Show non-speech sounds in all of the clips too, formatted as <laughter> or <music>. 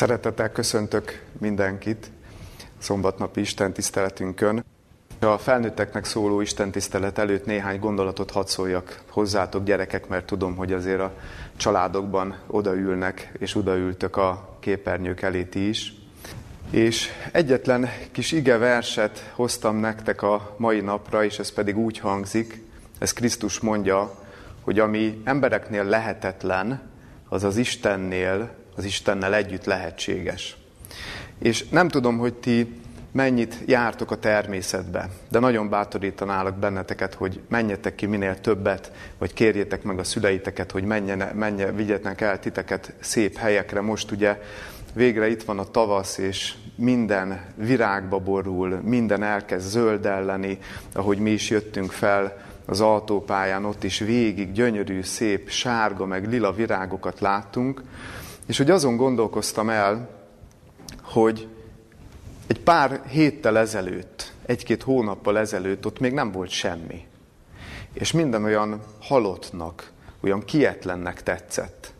Szeretettel köszöntök mindenkit szombatnapi Isten tiszteletünkön. A felnőtteknek szóló Isten tisztelet előtt néhány gondolatot hadd szóljak hozzátok gyerekek, mert tudom, hogy azért a családokban odaülnek, és odaültök a képernyők elé ti is. És egyetlen kis ige verset hoztam nektek a mai napra, és ez pedig úgy hangzik, ez Krisztus mondja, hogy ami embereknél lehetetlen, az az Istennél az Istennel együtt lehetséges. És nem tudom, hogy ti mennyit jártok a természetbe, de nagyon bátorítanálok benneteket, hogy menjetek ki minél többet, vagy kérjétek meg a szüleiteket, hogy menjen, menjen, vigyetek el titeket szép helyekre. Most ugye végre itt van a tavasz, és minden virágba borul, minden elkezd zöldelleni, ahogy mi is jöttünk fel az autópályán, ott is végig gyönyörű, szép, sárga, meg lila virágokat láttunk, és hogy azon gondolkoztam el, hogy egy pár héttel ezelőtt, egy-két hónappal ezelőtt ott még nem volt semmi. És minden olyan halottnak, olyan kietlennek tetszett.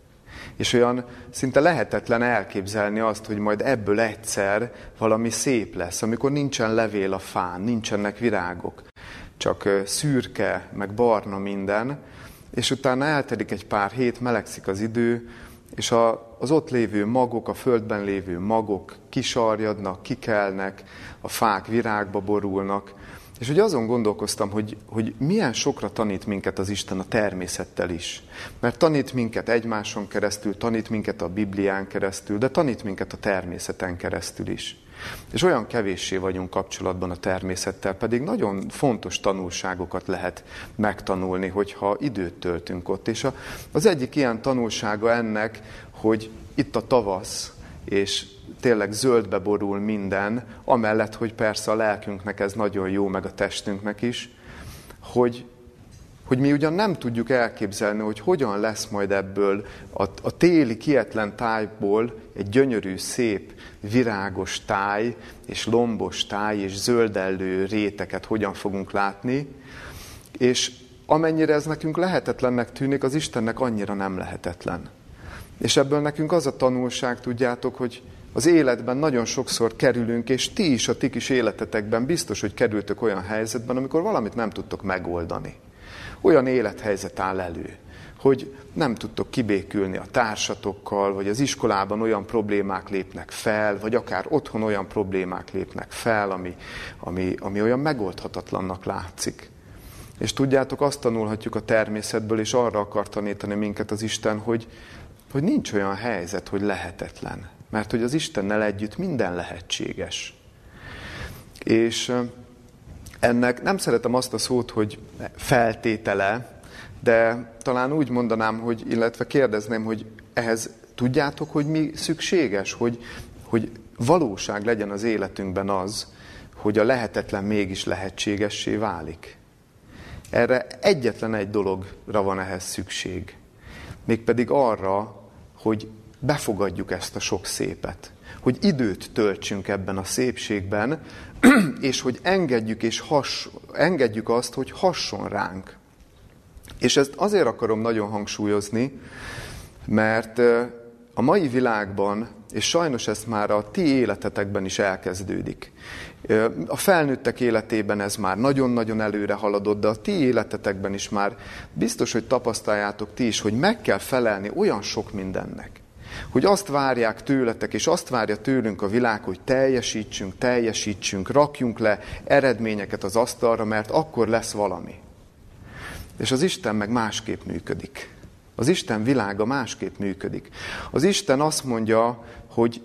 És olyan szinte lehetetlen elképzelni azt, hogy majd ebből egyszer valami szép lesz, amikor nincsen levél a fán, nincsenek virágok, csak szürke, meg barna minden, és utána eltelik egy pár hét, melegszik az idő, és a, az ott lévő magok, a földben lévő magok kisarjadnak, kikelnek, a fák virágba borulnak, és hogy azon gondolkoztam, hogy, hogy milyen sokra tanít minket az Isten a természettel is. Mert tanít minket egymáson keresztül, tanít minket a Biblián keresztül, de tanít minket a természeten keresztül is. És olyan kevéssé vagyunk kapcsolatban a természettel, pedig nagyon fontos tanulságokat lehet megtanulni, hogyha időt töltünk ott. És az egyik ilyen tanulsága ennek, hogy itt a tavasz, és tényleg zöldbe borul minden, amellett, hogy persze a lelkünknek ez nagyon jó, meg a testünknek is, hogy, hogy mi ugyan nem tudjuk elképzelni, hogy hogyan lesz majd ebből a, a téli kietlen tájból egy gyönyörű, szép, virágos táj, és lombos táj, és zöldellő réteket hogyan fogunk látni, és amennyire ez nekünk lehetetlennek tűnik, az Istennek annyira nem lehetetlen. És ebből nekünk az a tanulság, tudjátok, hogy az életben nagyon sokszor kerülünk, és ti is a ti kis életetekben biztos, hogy kerültök olyan helyzetben, amikor valamit nem tudtok megoldani. Olyan élethelyzet áll elő, hogy nem tudtok kibékülni a társatokkal, vagy az iskolában olyan problémák lépnek fel, vagy akár otthon olyan problémák lépnek fel, ami, ami, ami olyan megoldhatatlannak látszik. És tudjátok, azt tanulhatjuk a természetből, és arra akar tanítani minket az Isten, hogy, hogy nincs olyan helyzet, hogy lehetetlen. Mert hogy az Istennel együtt minden lehetséges. És ennek nem szeretem azt a szót, hogy feltétele, de talán úgy mondanám, hogy, illetve kérdezném, hogy ehhez tudjátok, hogy mi szükséges, hogy, hogy valóság legyen az életünkben az, hogy a lehetetlen mégis lehetségessé válik. Erre egyetlen egy dologra van ehhez szükség. Mégpedig arra, hogy befogadjuk ezt a sok szépet. Hogy időt töltsünk ebben a szépségben, <clears throat> és hogy engedjük, és has, engedjük azt, hogy hasson ránk. És ezt azért akarom nagyon hangsúlyozni, mert a mai világban, és sajnos ezt már a ti életetekben is elkezdődik. A felnőttek életében ez már nagyon-nagyon előre haladott, de a ti életetekben is már biztos, hogy tapasztaljátok ti is, hogy meg kell felelni olyan sok mindennek. Hogy azt várják tőletek, és azt várja tőlünk a világ, hogy teljesítsünk, teljesítsünk, rakjunk le eredményeket az asztalra, mert akkor lesz valami. És az Isten meg másképp működik. Az Isten világa másképp működik. Az Isten azt mondja, hogy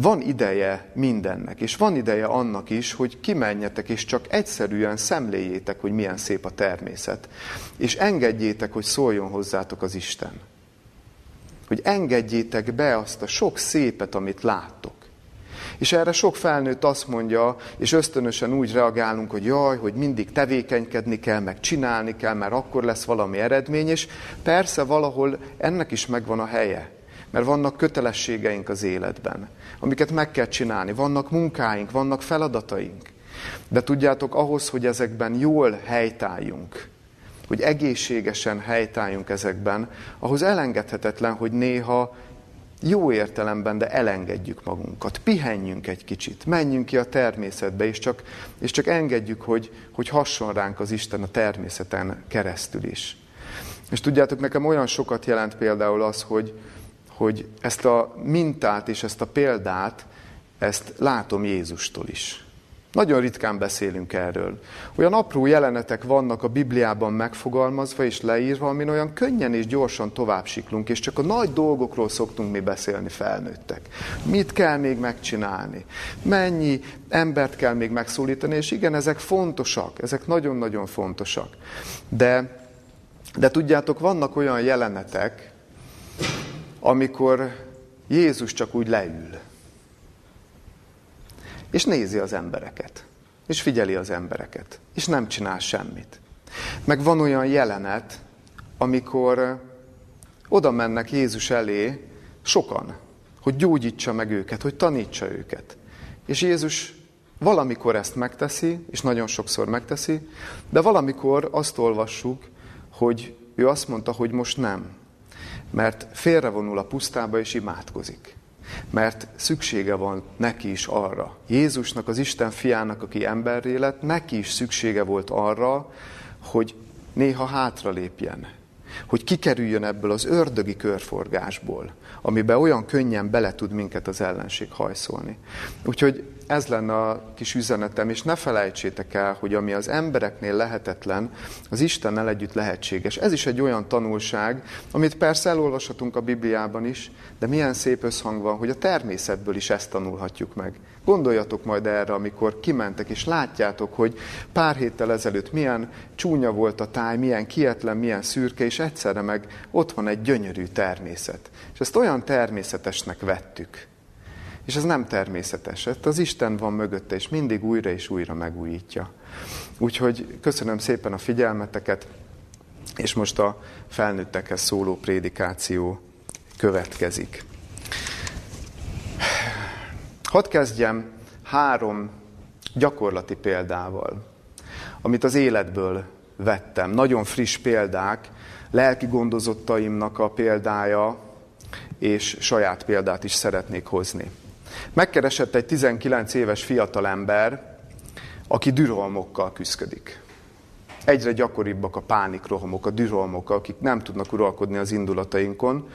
van ideje mindennek, és van ideje annak is, hogy kimenjetek, és csak egyszerűen szemléljétek, hogy milyen szép a természet. És engedjétek, hogy szóljon hozzátok az Isten. Hogy engedjétek be azt a sok szépet, amit láttok. És erre sok felnőtt azt mondja, és ösztönösen úgy reagálunk, hogy jaj, hogy mindig tevékenykedni kell, meg csinálni kell, mert akkor lesz valami eredmény, és persze valahol ennek is megvan a helye. Mert vannak kötelességeink az életben, amiket meg kell csinálni, vannak munkáink, vannak feladataink. De tudjátok, ahhoz, hogy ezekben jól helytáljunk, hogy egészségesen helytáljunk ezekben, ahhoz elengedhetetlen, hogy néha jó értelemben, de elengedjük magunkat, pihenjünk egy kicsit, menjünk ki a természetbe, és csak, és csak engedjük, hogy, hogy hasson ránk az Isten a természeten keresztül is. És tudjátok, nekem olyan sokat jelent például az, hogy, hogy ezt a mintát és ezt a példát, ezt látom Jézustól is. Nagyon ritkán beszélünk erről. Olyan apró jelenetek vannak a Bibliában megfogalmazva és leírva, amin olyan könnyen és gyorsan tovább siklunk, és csak a nagy dolgokról szoktunk mi beszélni felnőttek. Mit kell még megcsinálni? Mennyi embert kell még megszólítani? És igen, ezek fontosak, ezek nagyon-nagyon fontosak. De, de tudjátok, vannak olyan jelenetek, amikor Jézus csak úgy leül és nézi az embereket, és figyeli az embereket, és nem csinál semmit. Meg van olyan jelenet, amikor oda mennek Jézus elé sokan, hogy gyógyítsa meg őket, hogy tanítsa őket. És Jézus valamikor ezt megteszi, és nagyon sokszor megteszi, de valamikor azt olvassuk, hogy ő azt mondta, hogy most nem, mert félrevonul a pusztába és imádkozik mert szüksége van neki is arra. Jézusnak, az Isten fiának, aki emberré lett, neki is szüksége volt arra, hogy néha hátralépjen, hogy kikerüljön ebből az ördögi körforgásból, amiben olyan könnyen bele tud minket az ellenség hajszolni. Úgyhogy ez lenne a kis üzenetem, és ne felejtsétek el, hogy ami az embereknél lehetetlen, az Istennel együtt lehetséges. Ez is egy olyan tanulság, amit persze elolvashatunk a Bibliában is, de milyen szép összhang van, hogy a természetből is ezt tanulhatjuk meg. Gondoljatok majd erre, amikor kimentek, és látjátok, hogy pár héttel ezelőtt milyen csúnya volt a táj, milyen kietlen, milyen szürke, és egyszerre meg ott van egy gyönyörű természet. És ezt olyan természetesnek vettük. És ez nem természetes. Ez az Isten van mögötte, és mindig újra és újra megújítja. Úgyhogy köszönöm szépen a figyelmeteket, és most a felnőttekhez szóló prédikáció következik. Hadd kezdjem három gyakorlati példával, amit az életből vettem. Nagyon friss példák, lelki gondozottaimnak a példája, és saját példát is szeretnék hozni. Megkeresett egy 19 éves fiatalember, aki dürolmokkal küzdik. Egyre gyakoribbak a pánikrohamok, a dürolmok, akik nem tudnak uralkodni az indulatainkon.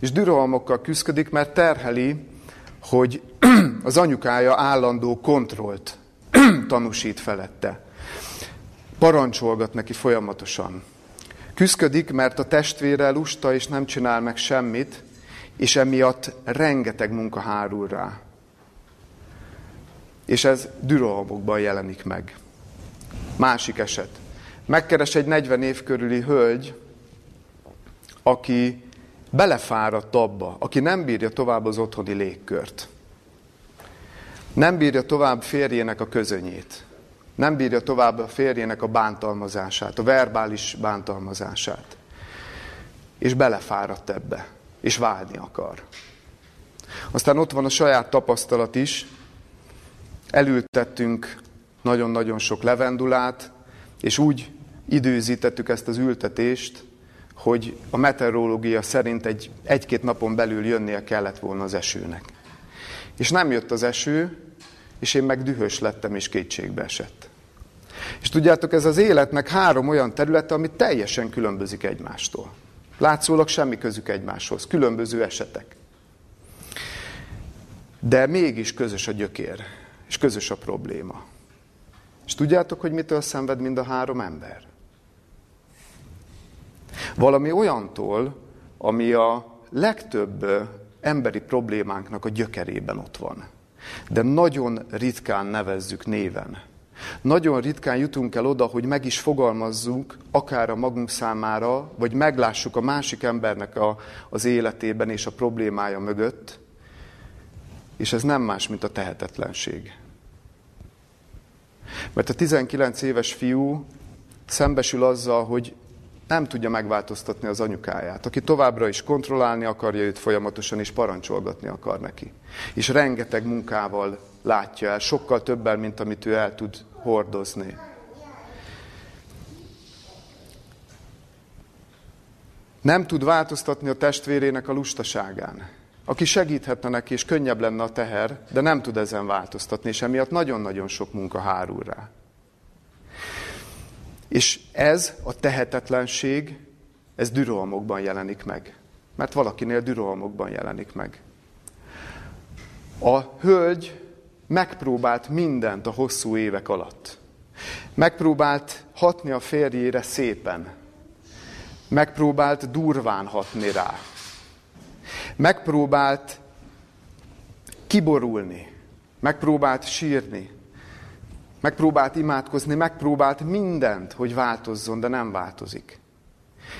És dürolmokkal küzdik, mert terheli, hogy <clears throat> az anyukája állandó kontrollt <clears throat> tanúsít felette. Parancsolgat neki folyamatosan. Küzdik, mert a testvére lusta és nem csinál meg semmit, és emiatt rengeteg munka hárul rá. És ez dürolmokban jelenik meg. Másik eset. Megkeres egy 40 év körüli hölgy, aki belefáradt abba, aki nem bírja tovább az otthoni légkört. Nem bírja tovább férjének a közönyét. Nem bírja tovább a férjének a bántalmazását, a verbális bántalmazását. És belefáradt ebbe és válni akar. Aztán ott van a saját tapasztalat is. Elültettünk nagyon-nagyon sok levendulát, és úgy időzítettük ezt az ültetést, hogy a meteorológia szerint egy, egy-két napon belül jönnie kellett volna az esőnek. És nem jött az eső, és én meg dühös lettem, és kétségbe esett. És tudjátok, ez az életnek három olyan területe, ami teljesen különbözik egymástól. Látszólag semmi közük egymáshoz, különböző esetek. De mégis közös a gyökér, és közös a probléma. És tudjátok, hogy mitől szenved mind a három ember? Valami olyantól, ami a legtöbb emberi problémánknak a gyökerében ott van. De nagyon ritkán nevezzük néven. Nagyon ritkán jutunk el oda, hogy meg is fogalmazzunk, akár a magunk számára, vagy meglássuk a másik embernek a, az életében és a problémája mögött, és ez nem más, mint a tehetetlenség. Mert a 19 éves fiú szembesül azzal, hogy nem tudja megváltoztatni az anyukáját, aki továbbra is kontrollálni akarja őt folyamatosan, és parancsolgatni akar neki. És rengeteg munkával látja el, sokkal többel, mint amit ő el tud hordozni. Nem tud változtatni a testvérének a lustaságán, aki segíthetne neki, és könnyebb lenne a teher, de nem tud ezen változtatni, és emiatt nagyon-nagyon sok munka hárul rá. És ez a tehetetlenség, ez dürolmokban jelenik meg. Mert valakinél dürolmokban jelenik meg. A hölgy megpróbált mindent a hosszú évek alatt. Megpróbált hatni a férjére szépen. Megpróbált durván hatni rá. Megpróbált kiborulni. Megpróbált sírni. Megpróbált imádkozni, megpróbált mindent, hogy változzon, de nem változik.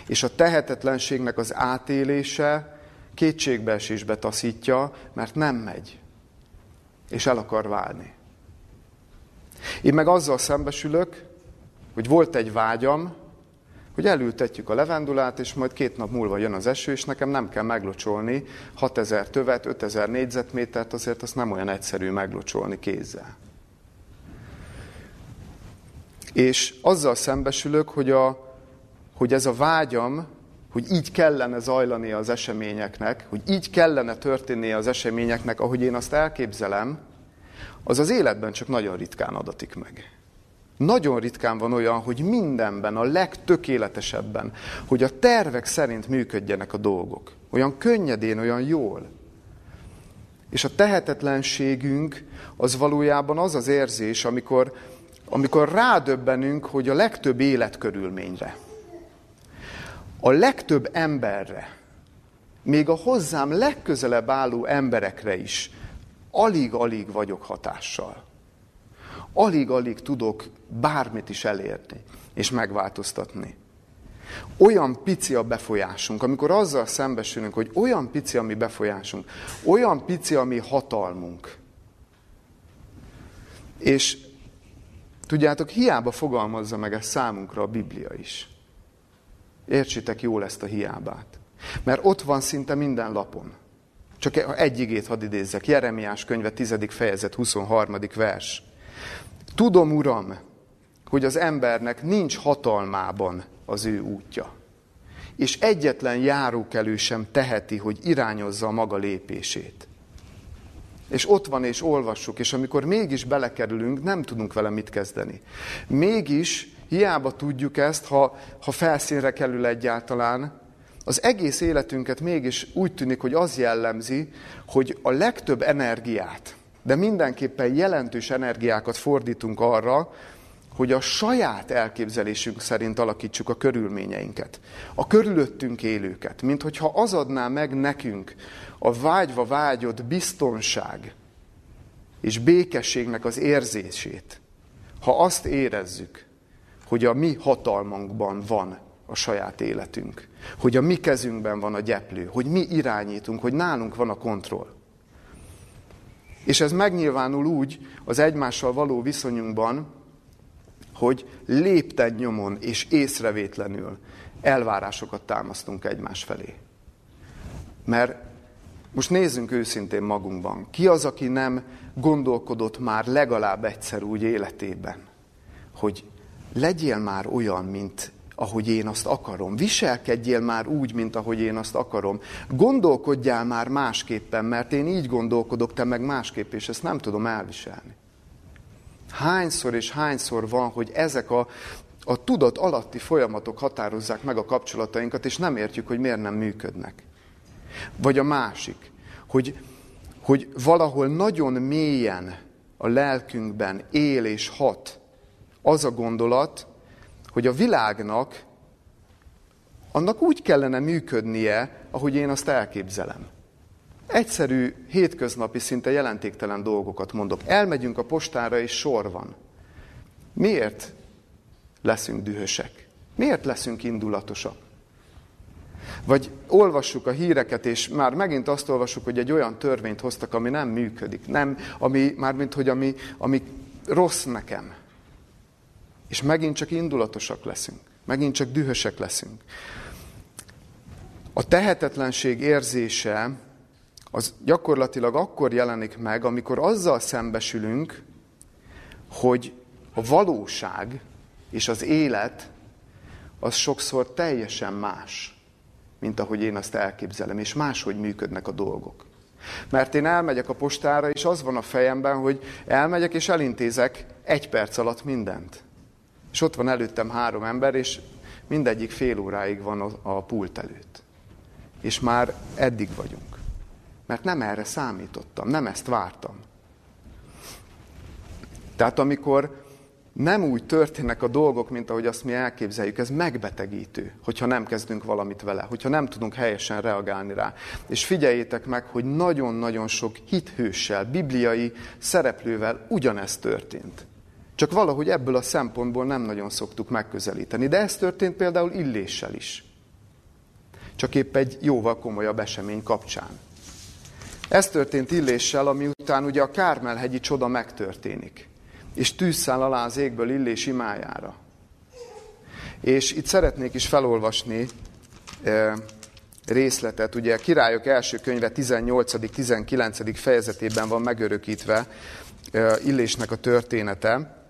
És a tehetetlenségnek az átélése kétségbeesésbe taszítja, mert nem megy. És el akar válni. Én meg azzal szembesülök, hogy volt egy vágyam, hogy elültetjük a levendulát, és majd két nap múlva jön az eső, és nekem nem kell meglocsolni 6000 tövet, 5000 négyzetmétert, azért azt nem olyan egyszerű meglocsolni kézzel. És azzal szembesülök, hogy, a, hogy ez a vágyam, hogy így kellene zajlani az eseményeknek, hogy így kellene történnie az eseményeknek, ahogy én azt elképzelem, az az életben csak nagyon ritkán adatik meg. Nagyon ritkán van olyan, hogy mindenben, a legtökéletesebben, hogy a tervek szerint működjenek a dolgok. Olyan könnyedén, olyan jól. És a tehetetlenségünk az valójában az az érzés, amikor, amikor rádöbbenünk, hogy a legtöbb életkörülményre, a legtöbb emberre, még a hozzám legközelebb álló emberekre is alig-alig vagyok hatással. Alig-alig tudok bármit is elérni és megváltoztatni. Olyan pici a befolyásunk, amikor azzal szembesülünk, hogy olyan pici a mi befolyásunk, olyan pici a mi hatalmunk. És tudjátok, hiába fogalmazza meg ezt számunkra a Biblia is. Értsétek jól ezt a hiábát. Mert ott van szinte minden lapon. Csak egy igét hadd idézzek. Jeremiás könyve 10. fejezet 23. vers. Tudom, Uram, hogy az embernek nincs hatalmában az ő útja. És egyetlen járókelő sem teheti, hogy irányozza a maga lépését. És ott van, és olvassuk, és amikor mégis belekerülünk, nem tudunk vele mit kezdeni. Mégis, hiába tudjuk ezt, ha, ha felszínre kerül egyáltalán, az egész életünket mégis úgy tűnik, hogy az jellemzi, hogy a legtöbb energiát, de mindenképpen jelentős energiákat fordítunk arra, hogy a saját elképzelésünk szerint alakítsuk a körülményeinket, a körülöttünk élőket, mint hogyha az adná meg nekünk a vágyva vágyott biztonság és békességnek az érzését, ha azt érezzük, hogy a mi hatalmunkban van a saját életünk, hogy a mi kezünkben van a gyeplő, hogy mi irányítunk, hogy nálunk van a kontroll. És ez megnyilvánul úgy az egymással való viszonyunkban, hogy lépten nyomon és észrevétlenül elvárásokat támasztunk egymás felé. Mert most nézzünk őszintén magunkban. Ki az, aki nem gondolkodott már legalább egyszer úgy életében, hogy legyél már olyan, mint ahogy én azt akarom. Viselkedjél már úgy, mint ahogy én azt akarom. Gondolkodjál már másképpen, mert én így gondolkodok, te meg másképp, és ezt nem tudom elviselni. Hányszor és hányszor van, hogy ezek a, a tudat alatti folyamatok határozzák meg a kapcsolatainkat, és nem értjük, hogy miért nem működnek. Vagy a másik, hogy, hogy valahol nagyon mélyen a lelkünkben él és hat az a gondolat, hogy a világnak annak úgy kellene működnie, ahogy én azt elképzelem. Egyszerű, hétköznapi, szinte jelentéktelen dolgokat mondok. Elmegyünk a postára, és sor van. Miért leszünk dühösek? Miért leszünk indulatosak? Vagy olvassuk a híreket, és már megint azt olvassuk, hogy egy olyan törvényt hoztak, ami nem működik. Nem, ami, mármint, hogy ami, ami rossz nekem. És megint csak indulatosak leszünk. Megint csak dühösek leszünk. A tehetetlenség érzése az gyakorlatilag akkor jelenik meg, amikor azzal szembesülünk, hogy a valóság és az élet az sokszor teljesen más, mint ahogy én azt elképzelem, és máshogy működnek a dolgok. Mert én elmegyek a postára, és az van a fejemben, hogy elmegyek és elintézek egy perc alatt mindent. És ott van előttem három ember, és mindegyik fél óráig van a, pult előtt. És már eddig vagyunk. Mert nem erre számítottam, nem ezt vártam. Tehát amikor nem úgy történnek a dolgok, mint ahogy azt mi elképzeljük, ez megbetegítő, hogyha nem kezdünk valamit vele, hogyha nem tudunk helyesen reagálni rá. És figyeljétek meg, hogy nagyon-nagyon sok hithőssel, bibliai szereplővel ugyanezt történt. Csak valahogy ebből a szempontból nem nagyon szoktuk megközelíteni. De ez történt például Illéssel is. Csak épp egy jóval komolyabb esemény kapcsán. Ez történt Illéssel, ami után ugye a Kármelhegyi csoda megtörténik és tűzszáll alá az égből illés imájára. És itt szeretnék is felolvasni e, részletet. Ugye a Királyok első könyve 18.-19. fejezetében van megörökítve e, Illésnek a története,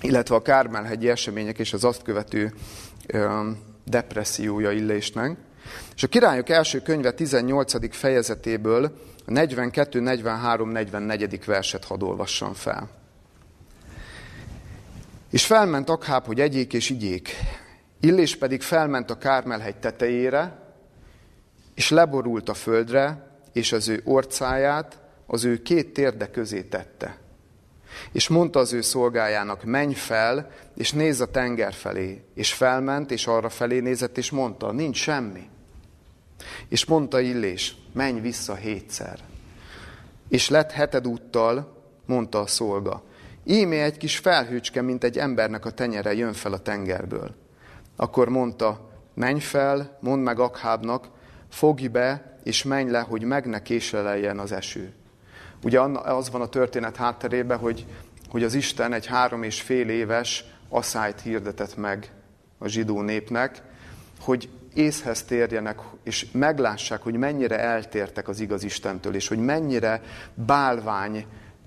illetve a Kármelhegyi események és az azt követő e, depressziója Illésnek. És a Királyok első könyve 18. fejezetéből a 42, 43, 44. verset hadd olvassam fel. És felment Akháb, hogy egyék és igyék. Illés pedig felment a Kármelhegy tetejére, és leborult a földre, és az ő orcáját az ő két térde közé tette. És mondta az ő szolgájának, menj fel, és nézz a tenger felé. És felment, és arra felé nézett, és mondta, nincs semmi. És mondta Illés, menj vissza hétszer. És lett heted úttal, mondta a szolga, Ímé egy kis felhőcske, mint egy embernek a tenyere jön fel a tengerből. Akkor mondta, menj fel, mondd meg Akhábnak, fogj be, és menj le, hogy meg ne késeleljen az eső. Ugye az van a történet hátterében, hogy, hogy az Isten egy három és fél éves aszályt hirdetett meg a zsidó népnek, hogy észhez térjenek, és meglássák, hogy mennyire eltértek az igaz Istentől, és hogy mennyire bálvány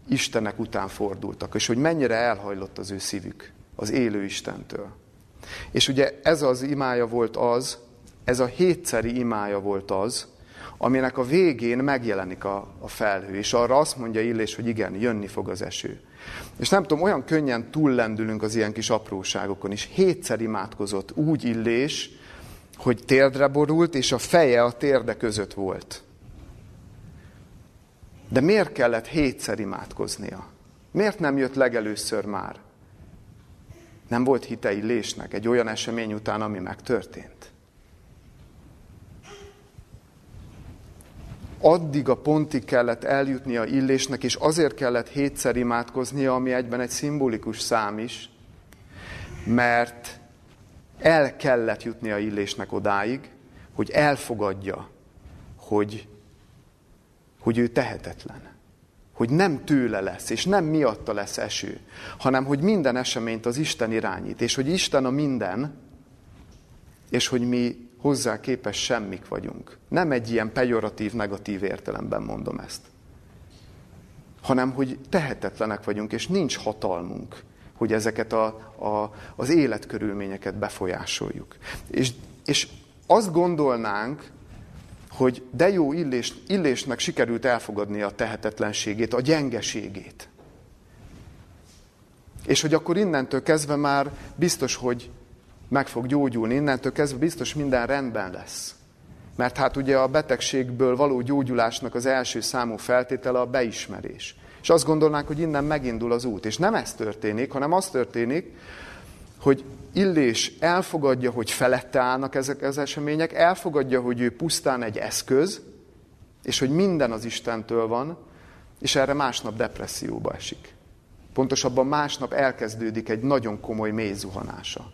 Istenek után fordultak, és hogy mennyire elhajlott az ő szívük az élő Istentől. És ugye ez az imája volt az, ez a hétszeri imája volt az, aminek a végén megjelenik a, a felhő, és arra azt mondja Illés, hogy igen, jönni fog az eső. És nem tudom, olyan könnyen túllendülünk az ilyen kis apróságokon is. Hétszer imádkozott úgy Illés, hogy térdre borult, és a feje a térde között volt. De miért kellett hétszer imádkoznia? Miért nem jött legelőször már? Nem volt hite Illésnek egy olyan esemény után, ami megtörtént? Addig a pontig kellett eljutnia Illésnek, és azért kellett hétszer imádkoznia, ami egyben egy szimbolikus szám is, mert el kellett jutnia Illésnek odáig, hogy elfogadja, hogy hogy ő tehetetlen. Hogy nem tőle lesz, és nem miatta lesz eső, hanem hogy minden eseményt az Isten irányít, és hogy Isten a minden, és hogy mi hozzá képes semmik vagyunk. Nem egy ilyen pejoratív, negatív értelemben mondom ezt. Hanem, hogy tehetetlenek vagyunk, és nincs hatalmunk, hogy ezeket a, a, az életkörülményeket befolyásoljuk. És, és azt gondolnánk, hogy de jó illés, illésnek sikerült elfogadni a tehetetlenségét, a gyengeségét. És hogy akkor innentől kezdve már biztos, hogy meg fog gyógyulni, innentől kezdve biztos minden rendben lesz. Mert hát ugye a betegségből való gyógyulásnak az első számú feltétele a beismerés. És azt gondolnánk, hogy innen megindul az út. És nem ez történik, hanem az történik, hogy Illés elfogadja, hogy felette állnak ezek az események, elfogadja, hogy ő pusztán egy eszköz, és hogy minden az Istentől van, és erre másnap depresszióba esik. Pontosabban másnap elkezdődik egy nagyon komoly mély zuhanása.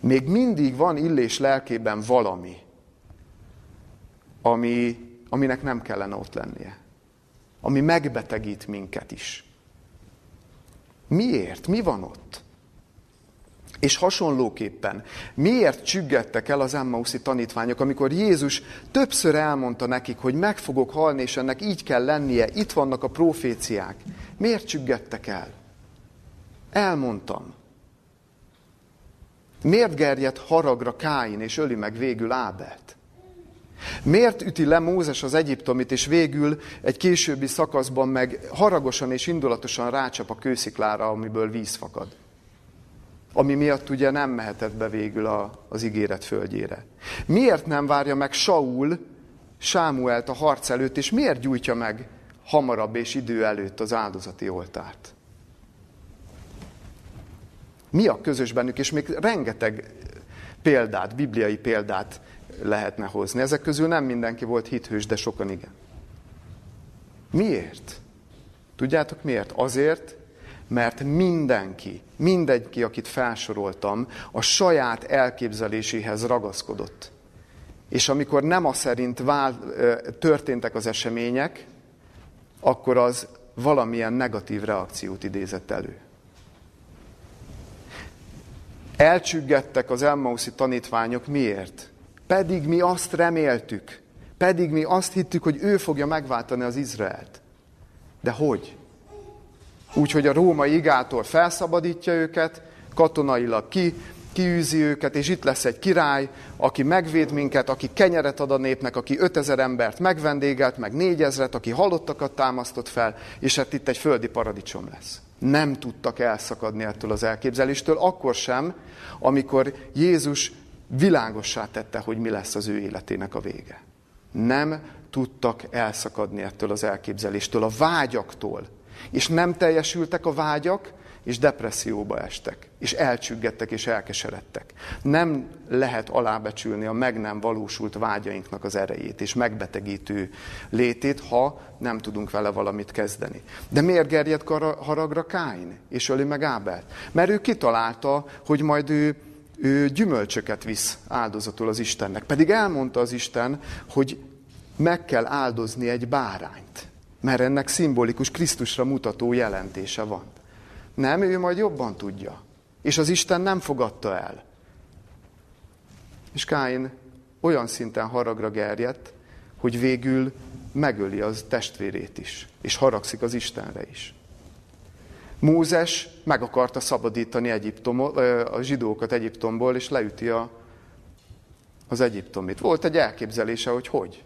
Még mindig van Illés lelkében valami, ami, aminek nem kellene ott lennie. Ami megbetegít minket is. Miért? Mi van ott? És hasonlóképpen, miért csüggettek el az Emmauszi tanítványok, amikor Jézus többször elmondta nekik, hogy meg fogok halni, és ennek így kell lennie, itt vannak a proféciák. Miért csüggettek el? Elmondtam. Miért gerjedt haragra Káin, és öli meg végül Ábelt? Miért üti le Mózes az egyiptomit, és végül egy későbbi szakaszban meg haragosan és indulatosan rácsap a kősziklára, amiből víz fakad? Ami miatt ugye nem mehetett be végül a, az ígéret földjére. Miért nem várja meg Saul Sámuelt a harc előtt, és miért gyújtja meg hamarabb és idő előtt az áldozati oltárt? Mi a közös bennük, és még rengeteg példát, bibliai példát lehetne hozni. Ezek közül nem mindenki volt hithős, de sokan igen. Miért? Tudjátok miért? Azért, mert mindenki, mindenki, akit felsoroltam, a saját elképzeléséhez ragaszkodott. És amikor nem a szerint vál, történtek az események, akkor az valamilyen negatív reakciót idézett elő. Elcsüggettek az Emmauszi tanítványok miért? Pedig mi azt reméltük, pedig mi azt hittük, hogy ő fogja megváltani az Izraelt. De hogy? Úgy, hogy a római igától felszabadítja őket, katonailag ki, kiűzi őket, és itt lesz egy király, aki megvéd minket, aki kenyeret ad a népnek, aki 5000 embert megvendégelt, meg 4000-et, aki halottakat támasztott fel, és hát itt egy földi paradicsom lesz. Nem tudtak elszakadni ettől az elképzeléstől, akkor sem, amikor Jézus világossá tette, hogy mi lesz az ő életének a vége. Nem tudtak elszakadni ettől az elképzeléstől, a vágyaktól. És nem teljesültek a vágyak, és depresszióba estek, és elcsüggettek, és elkeseredtek. Nem lehet alábecsülni a meg nem valósult vágyainknak az erejét, és megbetegítő létét, ha nem tudunk vele valamit kezdeni. De miért gerjed haragra Káin, és öli meg Ábelt? Mert ő kitalálta, hogy majd ő ő gyümölcsöket visz áldozatul az Istennek. Pedig elmondta az Isten, hogy meg kell áldozni egy bárányt, mert ennek szimbolikus Krisztusra mutató jelentése van. Nem, ő majd jobban tudja. És az Isten nem fogadta el. És Káin olyan szinten haragra gerjedt, hogy végül megöli az testvérét is, és haragszik az Istenre is. Mózes meg akarta szabadítani Egyiptom, a zsidókat Egyiptomból, és leüti a, az egyiptomit. Volt egy elképzelése, hogy hogy.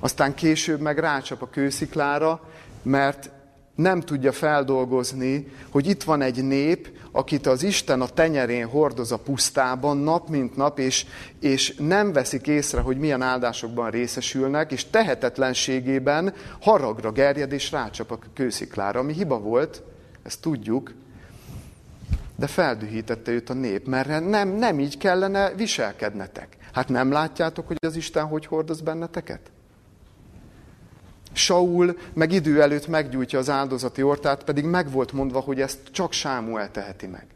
Aztán később meg rácsap a kősziklára, mert nem tudja feldolgozni, hogy itt van egy nép, akit az Isten a tenyerén hordoz a pusztában nap mint nap, és, és nem veszik észre, hogy milyen áldásokban részesülnek, és tehetetlenségében haragra gerjed és rácsap a kősziklára, ami hiba volt, ezt tudjuk, de feldühítette őt a nép, mert nem, nem így kellene viselkednetek. Hát nem látjátok, hogy az Isten hogy hordoz benneteket? Saul meg idő előtt meggyújtja az áldozati ortát, pedig meg volt mondva, hogy ezt csak Sámuel teheti meg.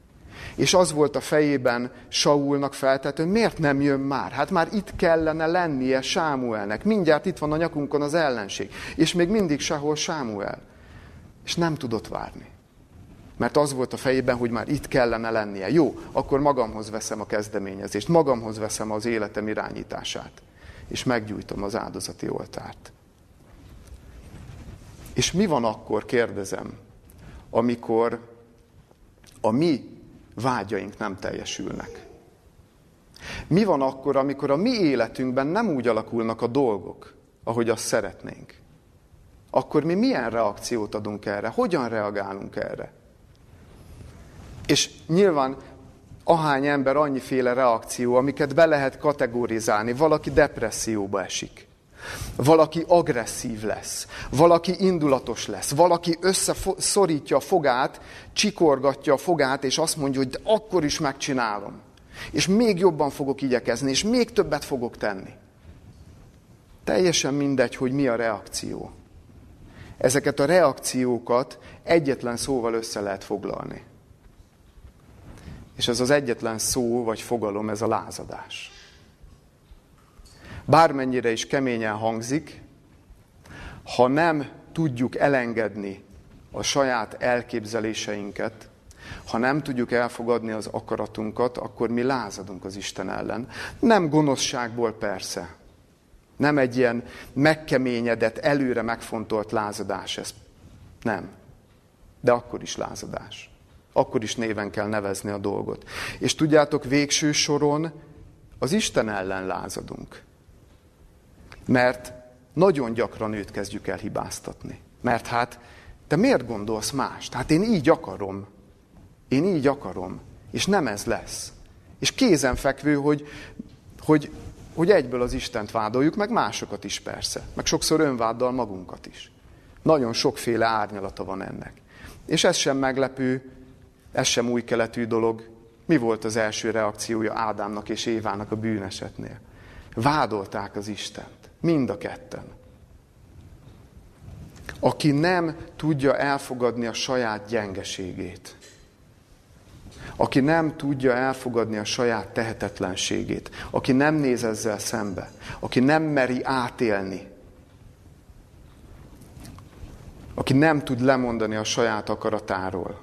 És az volt a fejében Saulnak feltető, miért nem jön már? Hát már itt kellene lennie Sámuelnek. Mindjárt itt van a nyakunkon az ellenség. És még mindig sehol Sámuel. És nem tudott várni. Mert az volt a fejében, hogy már itt kellene lennie. Jó, akkor magamhoz veszem a kezdeményezést, magamhoz veszem az életem irányítását. És meggyújtom az áldozati oltárt. És mi van akkor, kérdezem, amikor a mi vágyaink nem teljesülnek? Mi van akkor, amikor a mi életünkben nem úgy alakulnak a dolgok, ahogy azt szeretnénk? Akkor mi milyen reakciót adunk erre? Hogyan reagálunk erre? És nyilván ahány ember, annyiféle reakció, amiket be lehet kategorizálni. Valaki depresszióba esik. Valaki agresszív lesz, valaki indulatos lesz, valaki összeszorítja a fogát, csikorgatja a fogát, és azt mondja, hogy de akkor is megcsinálom. És még jobban fogok igyekezni, és még többet fogok tenni. Teljesen mindegy, hogy mi a reakció. Ezeket a reakciókat egyetlen szóval össze lehet foglalni. És ez az egyetlen szó vagy fogalom, ez a lázadás. Bármennyire is keményen hangzik, ha nem tudjuk elengedni a saját elképzeléseinket, ha nem tudjuk elfogadni az akaratunkat, akkor mi lázadunk az Isten ellen. Nem gonoszságból persze. Nem egy ilyen megkeményedett, előre megfontolt lázadás ez. Nem. De akkor is lázadás. Akkor is néven kell nevezni a dolgot. És tudjátok, végső soron az Isten ellen lázadunk. Mert nagyon gyakran őt kezdjük el hibáztatni. Mert hát, te miért gondolsz más? Hát én így akarom. Én így akarom. És nem ez lesz. És kézenfekvő, hogy, hogy, hogy egyből az Istent vádoljuk, meg másokat is persze. Meg sokszor önváddal magunkat is. Nagyon sokféle árnyalata van ennek. És ez sem meglepő, ez sem új keletű dolog. Mi volt az első reakciója Ádámnak és Évának a bűnesetnél? Vádolták az Istent. Mind a ketten. Aki nem tudja elfogadni a saját gyengeségét, aki nem tudja elfogadni a saját tehetetlenségét, aki nem néz ezzel szembe, aki nem meri átélni, aki nem tud lemondani a saját akaratáról,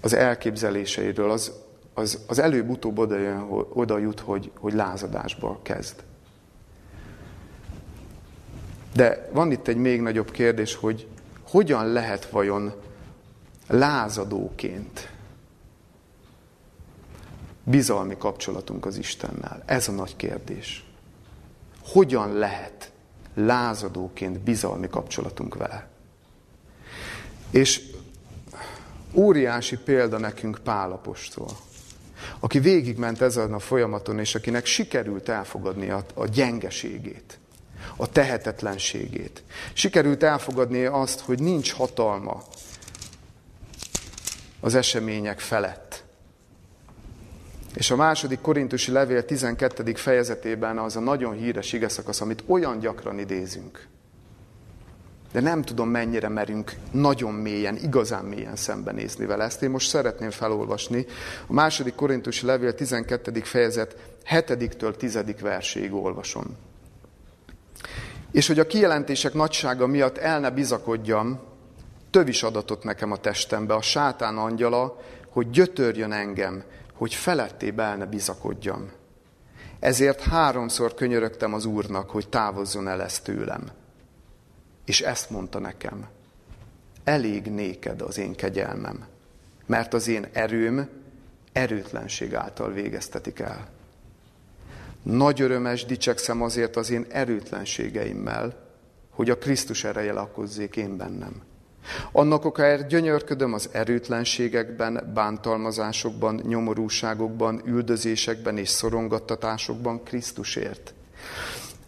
az elképzeléseiről, az, az, az előbb-utóbb oda, jön, oda jut, hogy, hogy lázadásba kezd. De van itt egy még nagyobb kérdés, hogy hogyan lehet vajon lázadóként bizalmi kapcsolatunk az Istennel? Ez a nagy kérdés. Hogyan lehet lázadóként bizalmi kapcsolatunk vele? És óriási példa nekünk Pálapostól, aki végigment ezen a folyamaton, és akinek sikerült elfogadni a, a gyengeségét, a tehetetlenségét. Sikerült elfogadni azt, hogy nincs hatalma az események felett. És a második korintusi levél 12. fejezetében az a nagyon híres igeszakasz, amit olyan gyakran idézünk. De nem tudom, mennyire merünk nagyon mélyen, igazán mélyen szembenézni vele. Ezt én most szeretném felolvasni. A második korintusi levél 12. fejezet 7-től 10. verséig olvasom. És hogy a kijelentések nagysága miatt el ne bizakodjam, tövis adatot nekem a testembe, a sátán angyala, hogy gyötörjön engem, hogy felettébe el ne bizakodjam. Ezért háromszor könyörögtem az Úrnak, hogy távozzon el ezt tőlem. És ezt mondta nekem, elég néked az én kegyelmem, mert az én erőm erőtlenség által végeztetik el. Nagy örömes dicsekszem azért az én erőtlenségeimmel, hogy a Krisztus ereje lakozzék én bennem. Annak okáért gyönyörködöm az erőtlenségekben, bántalmazásokban, nyomorúságokban, üldözésekben és szorongattatásokban Krisztusért.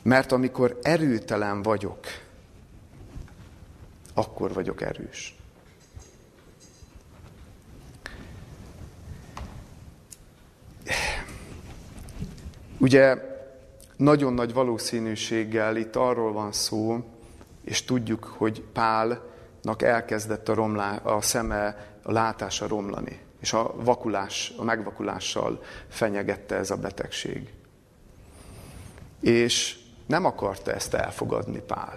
Mert amikor erőtelen vagyok, akkor vagyok erős. Ugye nagyon nagy valószínűséggel itt arról van szó, és tudjuk, hogy Pálnak elkezdett a, romlá, a szeme, a látása romlani, és a vakulás, a megvakulással fenyegette ez a betegség. És nem akarta ezt elfogadni Pál.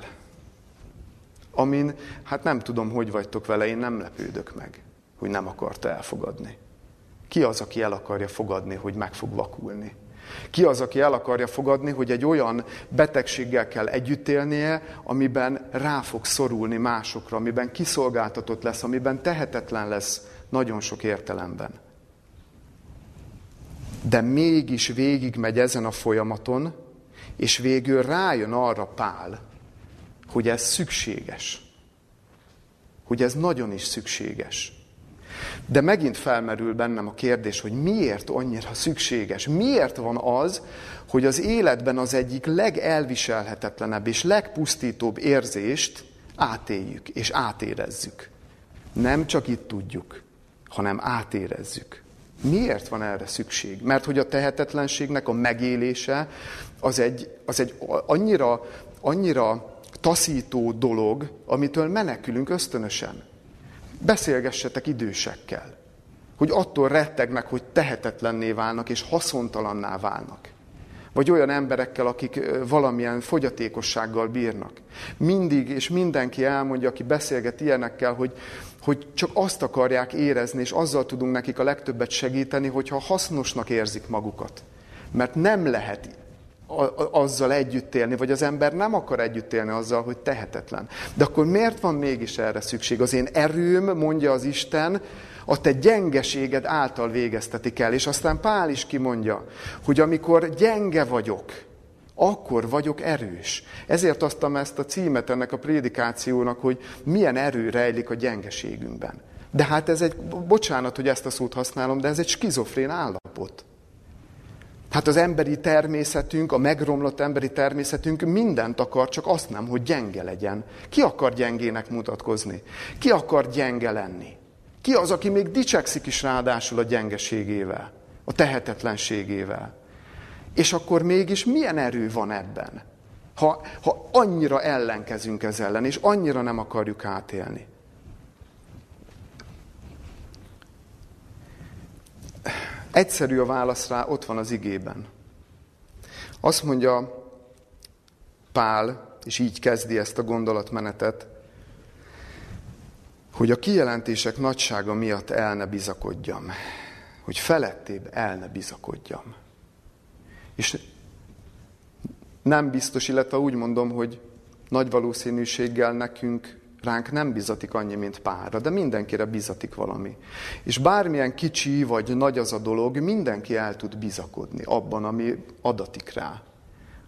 Amin, hát nem tudom, hogy vagytok vele, én nem lepődök meg, hogy nem akarta elfogadni. Ki az, aki el akarja fogadni, hogy meg fog vakulni? Ki az, aki el akarja fogadni, hogy egy olyan betegséggel kell együtt élnie, amiben rá fog szorulni másokra, amiben kiszolgáltatott lesz, amiben tehetetlen lesz nagyon sok értelemben. De mégis végigmegy ezen a folyamaton, és végül rájön arra Pál, hogy ez szükséges. Hogy ez nagyon is szükséges. De megint felmerül bennem a kérdés, hogy miért annyira szükséges? Miért van az, hogy az életben az egyik legelviselhetetlenebb és legpusztítóbb érzést átéljük és átérezzük? Nem csak itt tudjuk, hanem átérezzük. Miért van erre szükség? Mert hogy a tehetetlenségnek a megélése az egy, az egy annyira, annyira taszító dolog, amitől menekülünk ösztönösen. Beszélgessetek idősekkel, hogy attól rettegnek, hogy tehetetlenné válnak és haszontalanná válnak. Vagy olyan emberekkel, akik valamilyen fogyatékossággal bírnak. Mindig és mindenki elmondja, aki beszélget ilyenekkel, hogy, hogy csak azt akarják érezni, és azzal tudunk nekik a legtöbbet segíteni, hogyha hasznosnak érzik magukat. Mert nem lehet azzal együtt élni, vagy az ember nem akar együtt élni azzal, hogy tehetetlen. De akkor miért van mégis erre szükség? Az én erőm, mondja az Isten, a te gyengeséged által végeztetik el. És aztán Pál is kimondja, hogy amikor gyenge vagyok, akkor vagyok erős. Ezért adtam ezt a címet ennek a prédikációnak, hogy milyen erő rejlik a gyengeségünkben. De hát ez egy, bocsánat, hogy ezt a szót használom, de ez egy skizofrén állapot. Hát az emberi természetünk, a megromlott emberi természetünk mindent akar, csak azt nem, hogy gyenge legyen. Ki akar gyengének mutatkozni? Ki akar gyenge lenni? Ki az, aki még dicsekszik is ráadásul a gyengeségével, a tehetetlenségével? És akkor mégis milyen erő van ebben? Ha, ha annyira ellenkezünk ez ellen, és annyira nem akarjuk átélni. Egyszerű a válasz rá, ott van az igében. Azt mondja Pál, és így kezdi ezt a gondolatmenetet, hogy a kijelentések nagysága miatt el ne bizakodjam, hogy felettébb el ne bizakodjam. És nem biztos, illetve úgy mondom, hogy nagy valószínűséggel nekünk ránk nem bizatik annyi, mint párra, de mindenkire bizatik valami. És bármilyen kicsi vagy nagy az a dolog, mindenki el tud bizakodni abban, ami adatik rá.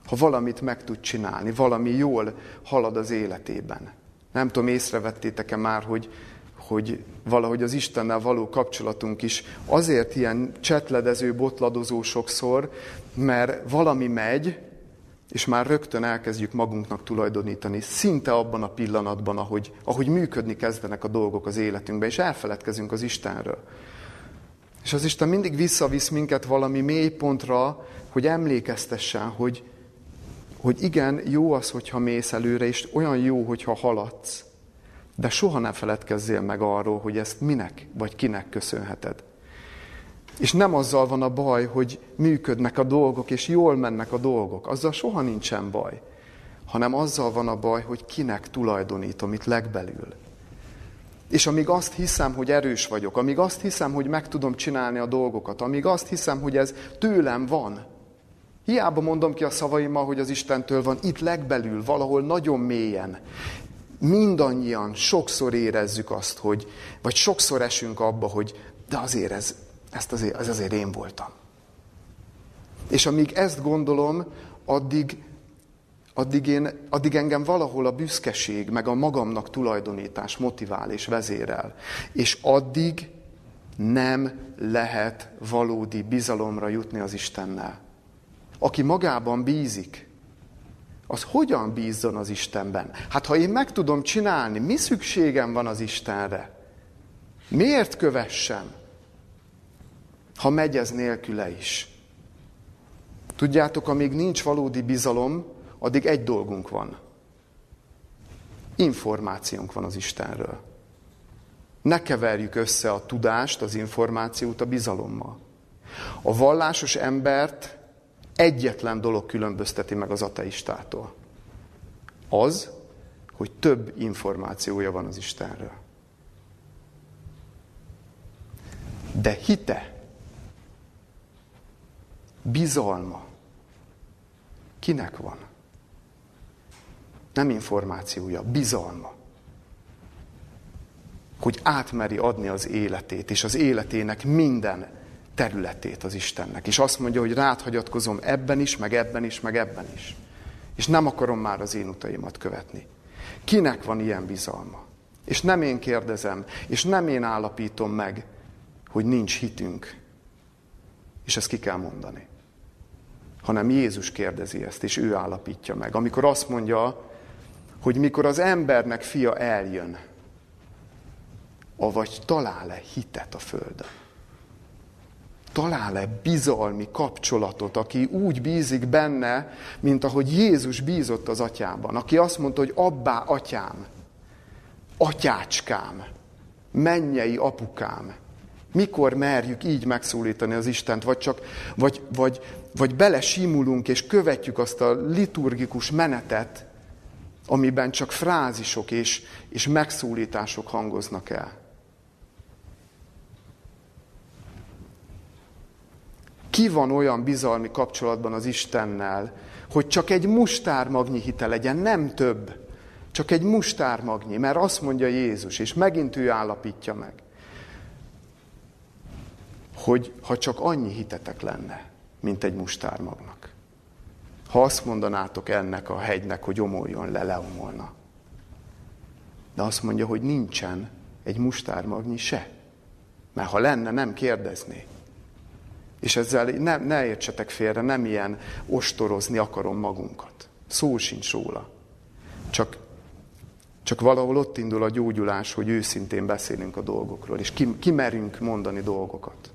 Ha valamit meg tud csinálni, valami jól halad az életében. Nem tudom, észrevettétek-e már, hogy, hogy valahogy az Istennel való kapcsolatunk is azért ilyen csetledező, botladozó sokszor, mert valami megy, és már rögtön elkezdjük magunknak tulajdonítani, szinte abban a pillanatban, ahogy, ahogy működni kezdenek a dolgok az életünkben, és elfeledkezünk az Istenről. És az Isten mindig visszavisz minket valami mély pontra, hogy emlékeztessen, hogy, hogy igen, jó az, hogyha mész előre, és olyan jó, hogyha haladsz. De soha ne feledkezzél meg arról, hogy ezt minek vagy kinek köszönheted. És nem azzal van a baj, hogy működnek a dolgok, és jól mennek a dolgok. Azzal soha nincsen baj. Hanem azzal van a baj, hogy kinek tulajdonítom itt legbelül. És amíg azt hiszem, hogy erős vagyok, amíg azt hiszem, hogy meg tudom csinálni a dolgokat, amíg azt hiszem, hogy ez tőlem van, hiába mondom ki a szavaimmal, hogy az Istentől van, itt legbelül, valahol nagyon mélyen, mindannyian sokszor érezzük azt, hogy, vagy sokszor esünk abba, hogy de azért ez, ezt azért, ez azért én voltam. És amíg ezt gondolom, addig, addig, én, addig engem valahol a büszkeség, meg a magamnak tulajdonítás motivál és vezérel. És addig nem lehet valódi bizalomra jutni az Istennel. Aki magában bízik, az hogyan bízzon az Istenben? Hát ha én meg tudom csinálni, mi szükségem van az Istenre? Miért kövessem? Ha megy ez nélküle is. Tudjátok, amíg nincs valódi bizalom, addig egy dolgunk van. Információnk van az Istenről. Ne keverjük össze a tudást, az információt a bizalommal. A vallásos embert egyetlen dolog különbözteti meg az ateistától. Az, hogy több információja van az Istenről. De hite Bizalma. Kinek van? Nem információja, bizalma. Hogy átmeri adni az életét, és az életének minden területét az Istennek. És azt mondja, hogy rád hagyatkozom ebben is, meg ebben is, meg ebben is. És nem akarom már az én utaimat követni. Kinek van ilyen bizalma? És nem én kérdezem, és nem én állapítom meg, hogy nincs hitünk. És ezt ki kell mondani hanem Jézus kérdezi ezt, és ő állapítja meg. Amikor azt mondja, hogy mikor az embernek fia eljön, avagy talál-e hitet a földön? Talál-e bizalmi kapcsolatot, aki úgy bízik benne, mint ahogy Jézus bízott az atyában, aki azt mondta, hogy abbá atyám, atyácskám, mennyei apukám, mikor merjük így megszólítani az Istent, vagy csak, vagy, vagy, vagy belesimulunk és követjük azt a liturgikus menetet, amiben csak frázisok és, és megszólítások hangoznak el. Ki van olyan bizalmi kapcsolatban az Istennel, hogy csak egy mustármagnyi hite legyen, nem több, csak egy mustármagnyi, mert azt mondja Jézus, és megint ő állapítja meg hogy ha csak annyi hitetek lenne, mint egy mustármagnak, Ha azt mondanátok ennek a hegynek, hogy omoljon le, leomolna. De azt mondja, hogy nincsen egy mustármagnyi se. Mert ha lenne, nem kérdezné. És ezzel ne, ne értsetek félre, nem ilyen ostorozni akarom magunkat. Szó sincs róla. Csak, csak valahol ott indul a gyógyulás, hogy őszintén beszélünk a dolgokról, és kimerünk mondani dolgokat.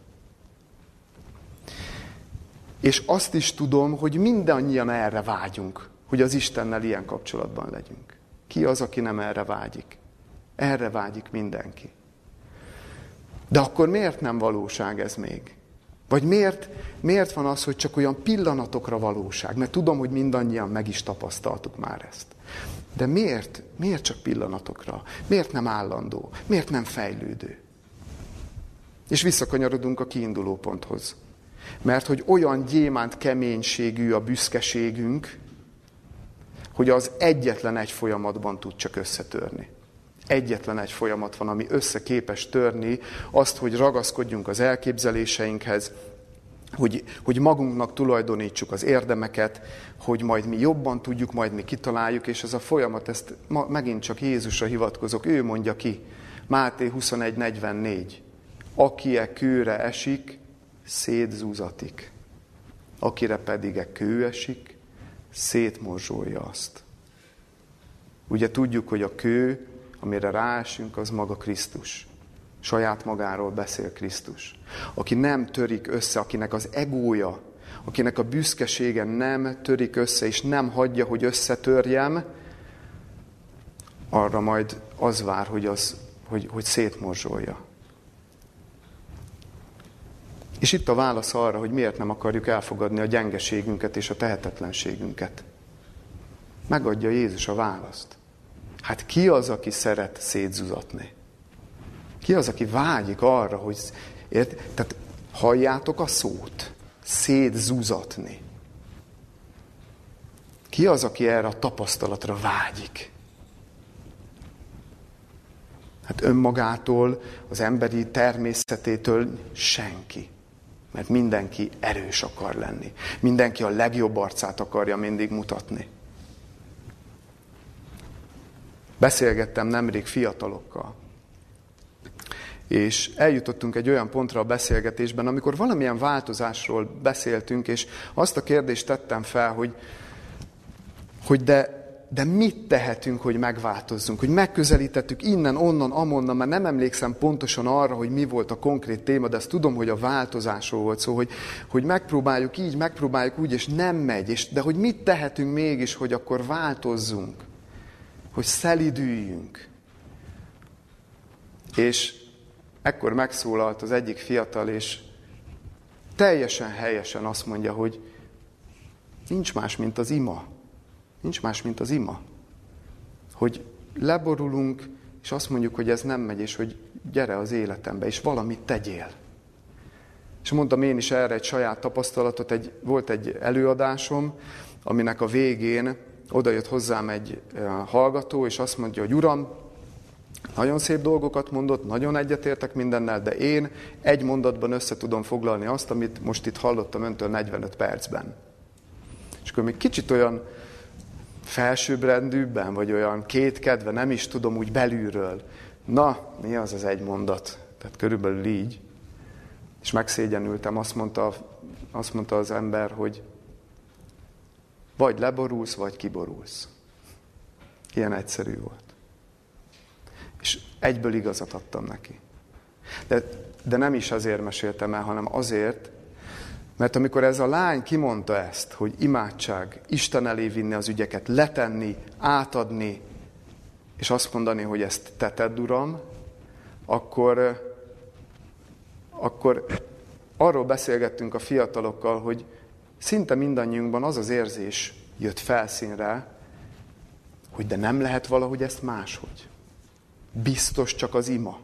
És azt is tudom, hogy mindannyian erre vágyunk, hogy az Istennel ilyen kapcsolatban legyünk. Ki az, aki nem erre vágyik? Erre vágyik mindenki. De akkor miért nem valóság ez még? Vagy miért, miért van az, hogy csak olyan pillanatokra valóság? Mert tudom, hogy mindannyian meg is tapasztaltuk már ezt. De miért? Miért csak pillanatokra? Miért nem állandó? Miért nem fejlődő? És visszakanyarodunk a kiinduló ponthoz. Mert hogy olyan gyémánt keménységű a büszkeségünk, hogy az egyetlen egy folyamatban tud csak összetörni. Egyetlen egy folyamat van, ami összeképes törni azt, hogy ragaszkodjunk az elképzeléseinkhez, hogy, hogy magunknak tulajdonítsuk az érdemeket, hogy majd mi jobban tudjuk, majd mi kitaláljuk, és ez a folyamat, ezt ma, megint csak Jézusra hivatkozok, ő mondja ki, Máté 21.44, aki e kőre esik, szétzúzatik, akire pedig e kő esik, szétmorzsolja azt. Ugye tudjuk, hogy a kő amire ráesünk, az maga Krisztus. Saját magáról beszél Krisztus. Aki nem törik össze, akinek az egója, akinek a büszkesége nem törik össze, és nem hagyja, hogy összetörjem, arra majd az vár, hogy, az, hogy, hogy szétmorzsolja. És itt a válasz arra, hogy miért nem akarjuk elfogadni a gyengeségünket és a tehetetlenségünket. Megadja Jézus a választ. Hát ki az, aki szeret szétzuzatni? Ki az, aki vágyik arra, hogy... Ért? Tehát halljátok a szót. Szétzuzatni. Ki az, aki erre a tapasztalatra vágyik? Hát önmagától, az emberi természetétől senki. Mert mindenki erős akar lenni. Mindenki a legjobb arcát akarja mindig mutatni. Beszélgettem nemrég fiatalokkal. És eljutottunk egy olyan pontra a beszélgetésben, amikor valamilyen változásról beszéltünk, és azt a kérdést tettem fel, hogy, hogy de, de mit tehetünk, hogy megváltozzunk, hogy megközelítettük innen, onnan, amonnan, mert nem emlékszem pontosan arra, hogy mi volt a konkrét téma, de azt tudom, hogy a változásról volt szó, hogy, hogy megpróbáljuk így, megpróbáljuk úgy, és nem megy, és, de hogy mit tehetünk mégis, hogy akkor változzunk hogy szelidüljünk. És ekkor megszólalt az egyik fiatal, és teljesen helyesen azt mondja, hogy nincs más, mint az ima. Nincs más, mint az ima. Hogy leborulunk, és azt mondjuk, hogy ez nem megy, és hogy gyere az életembe, és valamit tegyél. És mondtam én is erre egy saját tapasztalatot, egy, volt egy előadásom, aminek a végén oda jött hozzám egy eh, hallgató, és azt mondja, hogy Uram, nagyon szép dolgokat mondott, nagyon egyetértek mindennel, de én egy mondatban össze tudom foglalni azt, amit most itt hallottam öntől 45 percben. És akkor még kicsit olyan felsőbbrendűbben, vagy olyan kétkedve, nem is tudom úgy belülről. Na, mi az az egy mondat? Tehát körülbelül így. És megszégyenültem, azt mondta, azt mondta az ember, hogy vagy leborulsz, vagy kiborulsz. Ilyen egyszerű volt. És egyből igazat adtam neki. De, de nem is azért meséltem el, hanem azért, mert amikor ez a lány kimondta ezt, hogy imádság, Isten elé vinni az ügyeket, letenni, átadni, és azt mondani, hogy ezt te tedd, Uram, akkor, akkor arról beszélgettünk a fiatalokkal, hogy szinte mindannyiunkban az az érzés jött felszínre, hogy de nem lehet valahogy ezt máshogy. Biztos csak az ima.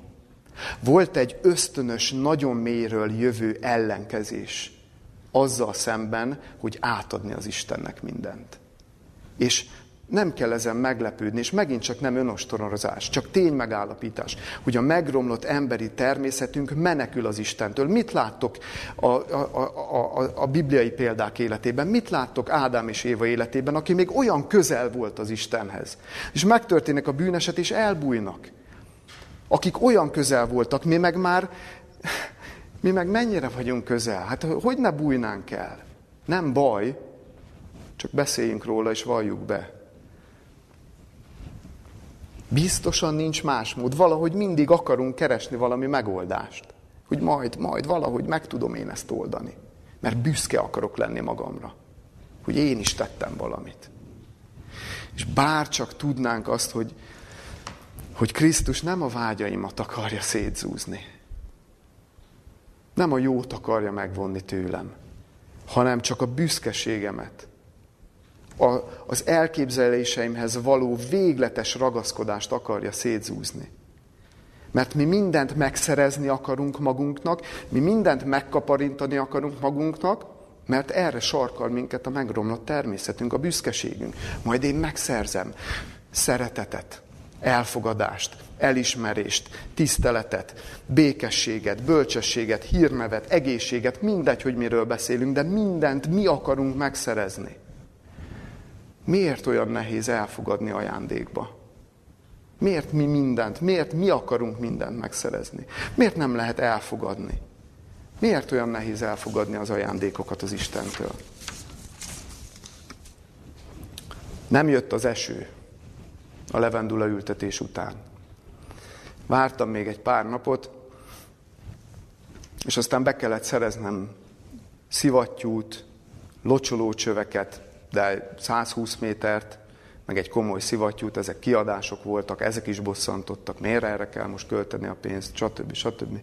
Volt egy ösztönös, nagyon mélyről jövő ellenkezés azzal szemben, hogy átadni az Istennek mindent. És Nem kell ezen meglepődni, és megint csak nem önostorozás, csak ténymegállapítás, hogy a megromlott emberi természetünk menekül az Istentől. Mit láttok a, a, a, a, a bibliai példák életében? Mit láttok Ádám és Éva életében, aki még olyan közel volt az Istenhez? És megtörténik a bűneset, és elbújnak. Akik olyan közel voltak, mi meg már, mi meg mennyire vagyunk közel? Hát hogy ne bújnánk el? Nem baj, csak beszéljünk róla és valljuk be. Biztosan nincs más mód. Valahogy mindig akarunk keresni valami megoldást. Hogy majd, majd valahogy meg tudom én ezt oldani. Mert büszke akarok lenni magamra. Hogy én is tettem valamit. És bár csak tudnánk azt, hogy, hogy Krisztus nem a vágyaimat akarja szétzúzni. Nem a jót akarja megvonni tőlem, hanem csak a büszkeségemet, a, az elképzeléseimhez való végletes ragaszkodást akarja szétzúzni. Mert mi mindent megszerezni akarunk magunknak, mi mindent megkaparintani akarunk magunknak, mert erre sarkal minket a megromlott természetünk, a büszkeségünk. Majd én megszerzem szeretetet, elfogadást, elismerést, tiszteletet, békességet, bölcsességet, hírnevet, egészséget, mindegy, hogy miről beszélünk, de mindent mi akarunk megszerezni. Miért olyan nehéz elfogadni ajándékba? Miért mi mindent, miért mi akarunk mindent megszerezni? Miért nem lehet elfogadni? Miért olyan nehéz elfogadni az ajándékokat az Istentől? Nem jött az eső a levendula ültetés után. Vártam még egy pár napot, és aztán be kellett szereznem szivattyút, locsolócsöveket, de 120 métert, meg egy komoly szivattyút, ezek kiadások voltak, ezek is bosszantottak, miért erre kell most költeni a pénzt, stb. stb.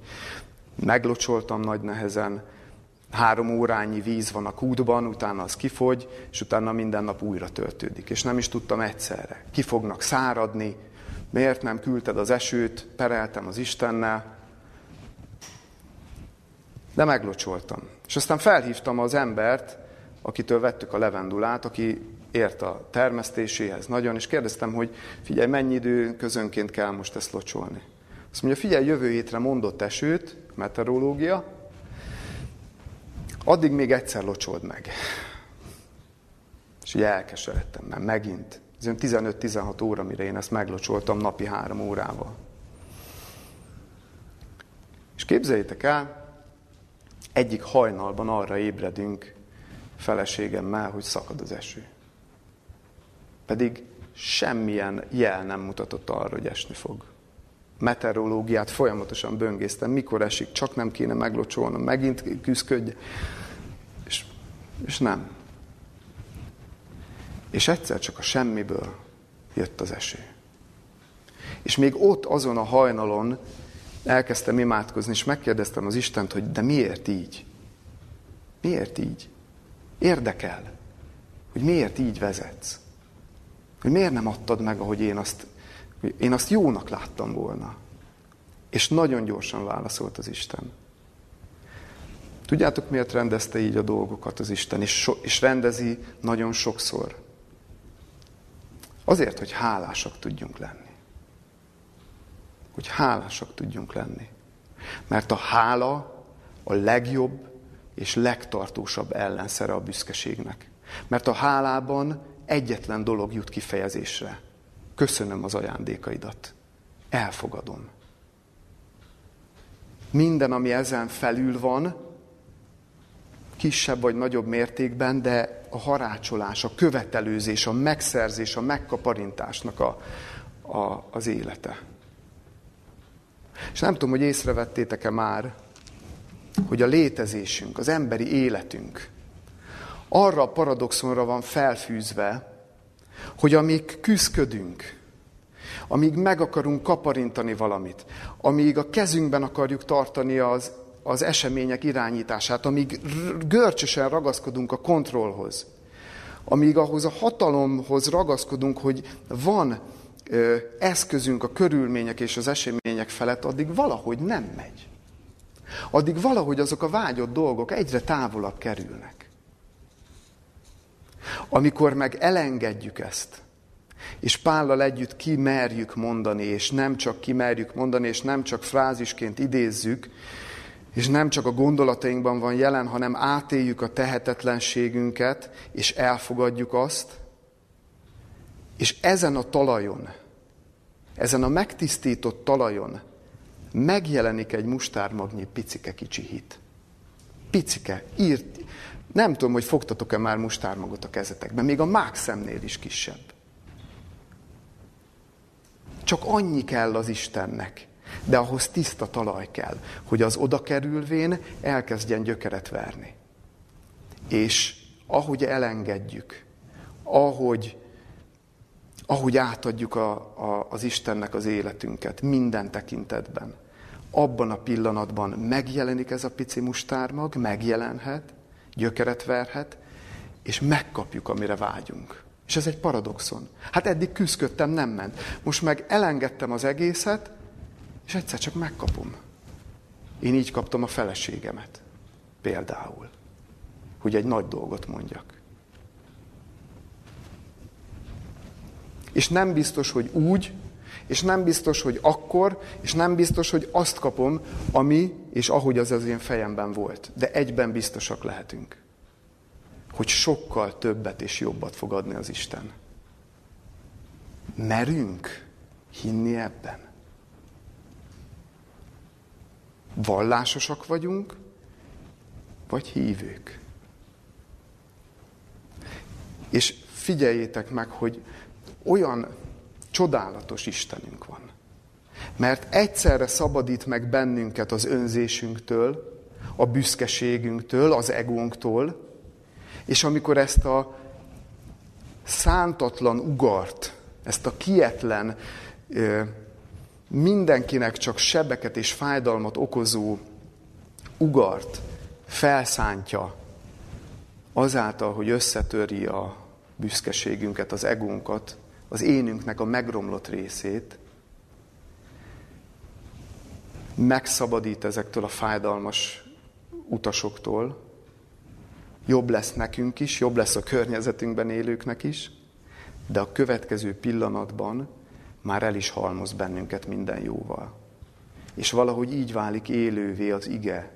Meglocsoltam nagy nehezen, három órányi víz van a kútban, utána az kifogy, és utána minden nap újra töltődik. És nem is tudtam egyszerre. Ki fognak száradni, miért nem küldted az esőt, pereltem az Istennel, de meglocsoltam. És aztán felhívtam az embert, akitől vettük a levendulát, aki ért a termesztéséhez nagyon, és kérdeztem, hogy figyelj, mennyi idő közönként kell most ezt locsolni. Azt mondja, figyelj, jövő hétre mondott esőt, meteorológia, addig még egyszer locsold meg. És ugye elkeseredtem, mert megint. Ez 15-16 óra, mire én ezt meglocsoltam napi három órával. És képzeljétek el, egyik hajnalban arra ébredünk, feleségemmel, hogy szakad az eső. Pedig semmilyen jel nem mutatott arra, hogy esni fog. Meteorológiát folyamatosan böngésztem, mikor esik, csak nem kéne meglocsolnom, megint küzdködj. És, és nem. És egyszer csak a semmiből jött az eső. És még ott azon a hajnalon elkezdtem imádkozni, és megkérdeztem az Istent, hogy de miért így? Miért így? Érdekel, hogy miért így vezetsz. Hogy miért nem adtad meg, ahogy én azt, én azt jónak láttam volna. És nagyon gyorsan válaszolt az Isten. Tudjátok, miért rendezte így a dolgokat az Isten, és, so, és rendezi nagyon sokszor? Azért, hogy hálásak tudjunk lenni. Hogy hálásak tudjunk lenni. Mert a hála a legjobb és legtartósabb ellenszere a büszkeségnek. Mert a hálában egyetlen dolog jut kifejezésre. Köszönöm az ajándékaidat. Elfogadom. Minden, ami ezen felül van, kisebb vagy nagyobb mértékben, de a harácsolás, a követelőzés, a megszerzés, a megkaparintásnak a, a, az élete. És nem tudom, hogy észrevettétek-e már, hogy a létezésünk, az emberi életünk arra a paradoxonra van felfűzve, hogy amíg küzdködünk, amíg meg akarunk kaparintani valamit, amíg a kezünkben akarjuk tartani az, az események irányítását, amíg görcsösen ragaszkodunk a kontrollhoz, amíg ahhoz a hatalomhoz ragaszkodunk, hogy van ö, eszközünk a körülmények és az események felett, addig valahogy nem megy addig valahogy azok a vágyott dolgok egyre távolabb kerülnek. Amikor meg elengedjük ezt, És Pállal együtt kimerjük mondani, és nem csak kimerjük mondani, és nem csak frázisként idézzük, és nem csak a gondolatainkban van jelen, hanem átéljük a tehetetlenségünket, és elfogadjuk azt, és ezen a talajon, ezen a megtisztított talajon megjelenik egy mustármagnyi picike kicsi hit. Picike, írt. Nem tudom, hogy fogtatok-e már mustármagot a kezetekben, még a mák szemnél is kisebb. Csak annyi kell az Istennek, de ahhoz tiszta talaj kell, hogy az oda kerülvén elkezdjen gyökeret verni. És ahogy elengedjük, ahogy, ahogy átadjuk a, a, az Istennek az életünket minden tekintetben, abban a pillanatban megjelenik ez a pici mustármag, megjelenhet, gyökeret verhet, és megkapjuk, amire vágyunk. És ez egy paradoxon. Hát eddig küzdködtem, nem ment. Most meg elengedtem az egészet, és egyszer csak megkapom. Én így kaptam a feleségemet. Például. Hogy egy nagy dolgot mondjak. És nem biztos, hogy úgy, és nem biztos, hogy akkor, és nem biztos, hogy azt kapom, ami és ahogy az az én fejemben volt. De egyben biztosak lehetünk, hogy sokkal többet és jobbat fog adni az Isten. Merünk hinni ebben? Vallásosak vagyunk, vagy hívők? És figyeljétek meg, hogy olyan csodálatos Istenünk van. Mert egyszerre szabadít meg bennünket az önzésünktől, a büszkeségünktől, az egónktól, és amikor ezt a szántatlan ugart, ezt a kietlen, mindenkinek csak sebeket és fájdalmat okozó ugart felszántja azáltal, hogy összetöri a büszkeségünket, az egónkat, az énünknek a megromlott részét, megszabadít ezektől a fájdalmas utasoktól, jobb lesz nekünk is, jobb lesz a környezetünkben élőknek is, de a következő pillanatban már el is halmoz bennünket minden jóval. És valahogy így válik élővé az ige,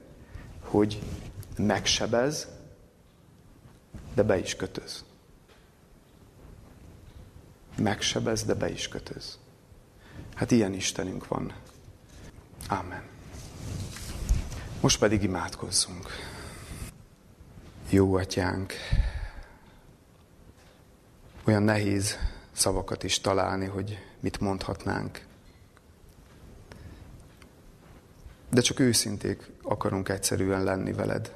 hogy megsebez, de be is kötöz megsebez, de be is kötöz. Hát ilyen Istenünk van. Amen. Most pedig imádkozzunk. Jó atyánk, olyan nehéz szavakat is találni, hogy mit mondhatnánk. De csak őszinték akarunk egyszerűen lenni veled.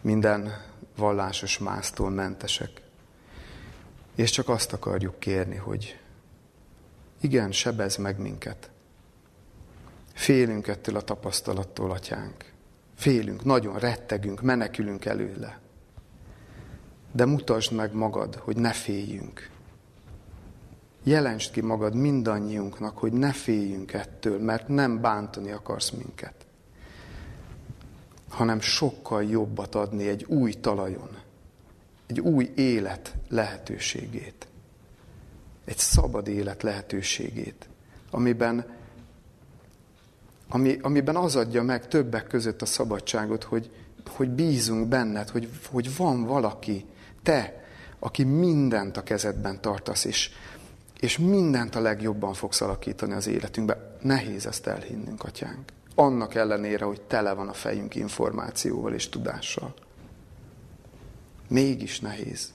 Minden vallásos másztól mentesek. És csak azt akarjuk kérni, hogy igen, sebez meg minket. Félünk ettől a tapasztalattól, atyánk. Félünk, nagyon rettegünk, menekülünk előle. De mutasd meg magad, hogy ne féljünk. Jelentsd ki magad mindannyiunknak, hogy ne féljünk ettől, mert nem bántani akarsz minket, hanem sokkal jobbat adni egy új talajon egy új élet lehetőségét. Egy szabad élet lehetőségét, amiben, ami, amiben az adja meg többek között a szabadságot, hogy, hogy bízunk benned, hogy, hogy van valaki, te, aki mindent a kezedben tartasz, és, és mindent a legjobban fogsz alakítani az életünkbe. Nehéz ezt elhinnünk, atyánk. Annak ellenére, hogy tele van a fejünk információval és tudással. Mégis nehéz.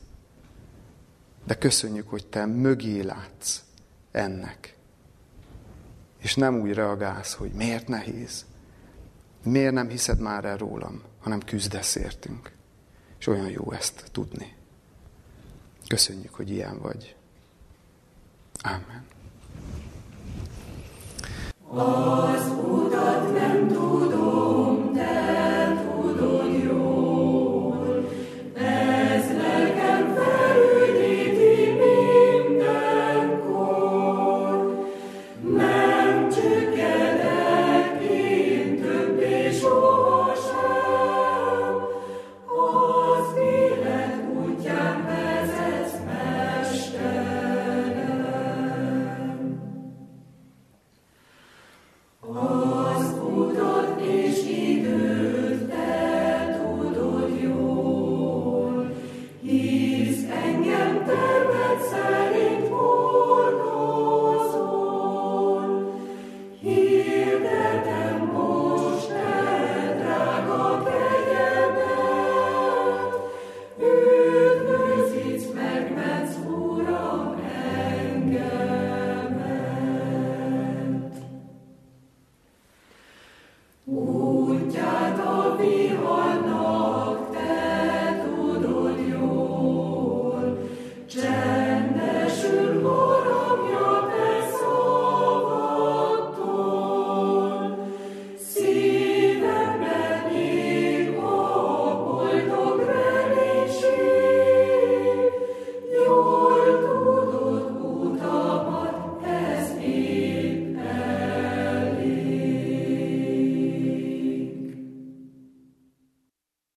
De köszönjük, hogy te mögé látsz ennek. És nem úgy reagálsz, hogy miért nehéz. Miért nem hiszed már el rólam, hanem küzdesz értünk. És olyan jó ezt tudni. Köszönjük, hogy ilyen vagy. Amen. Az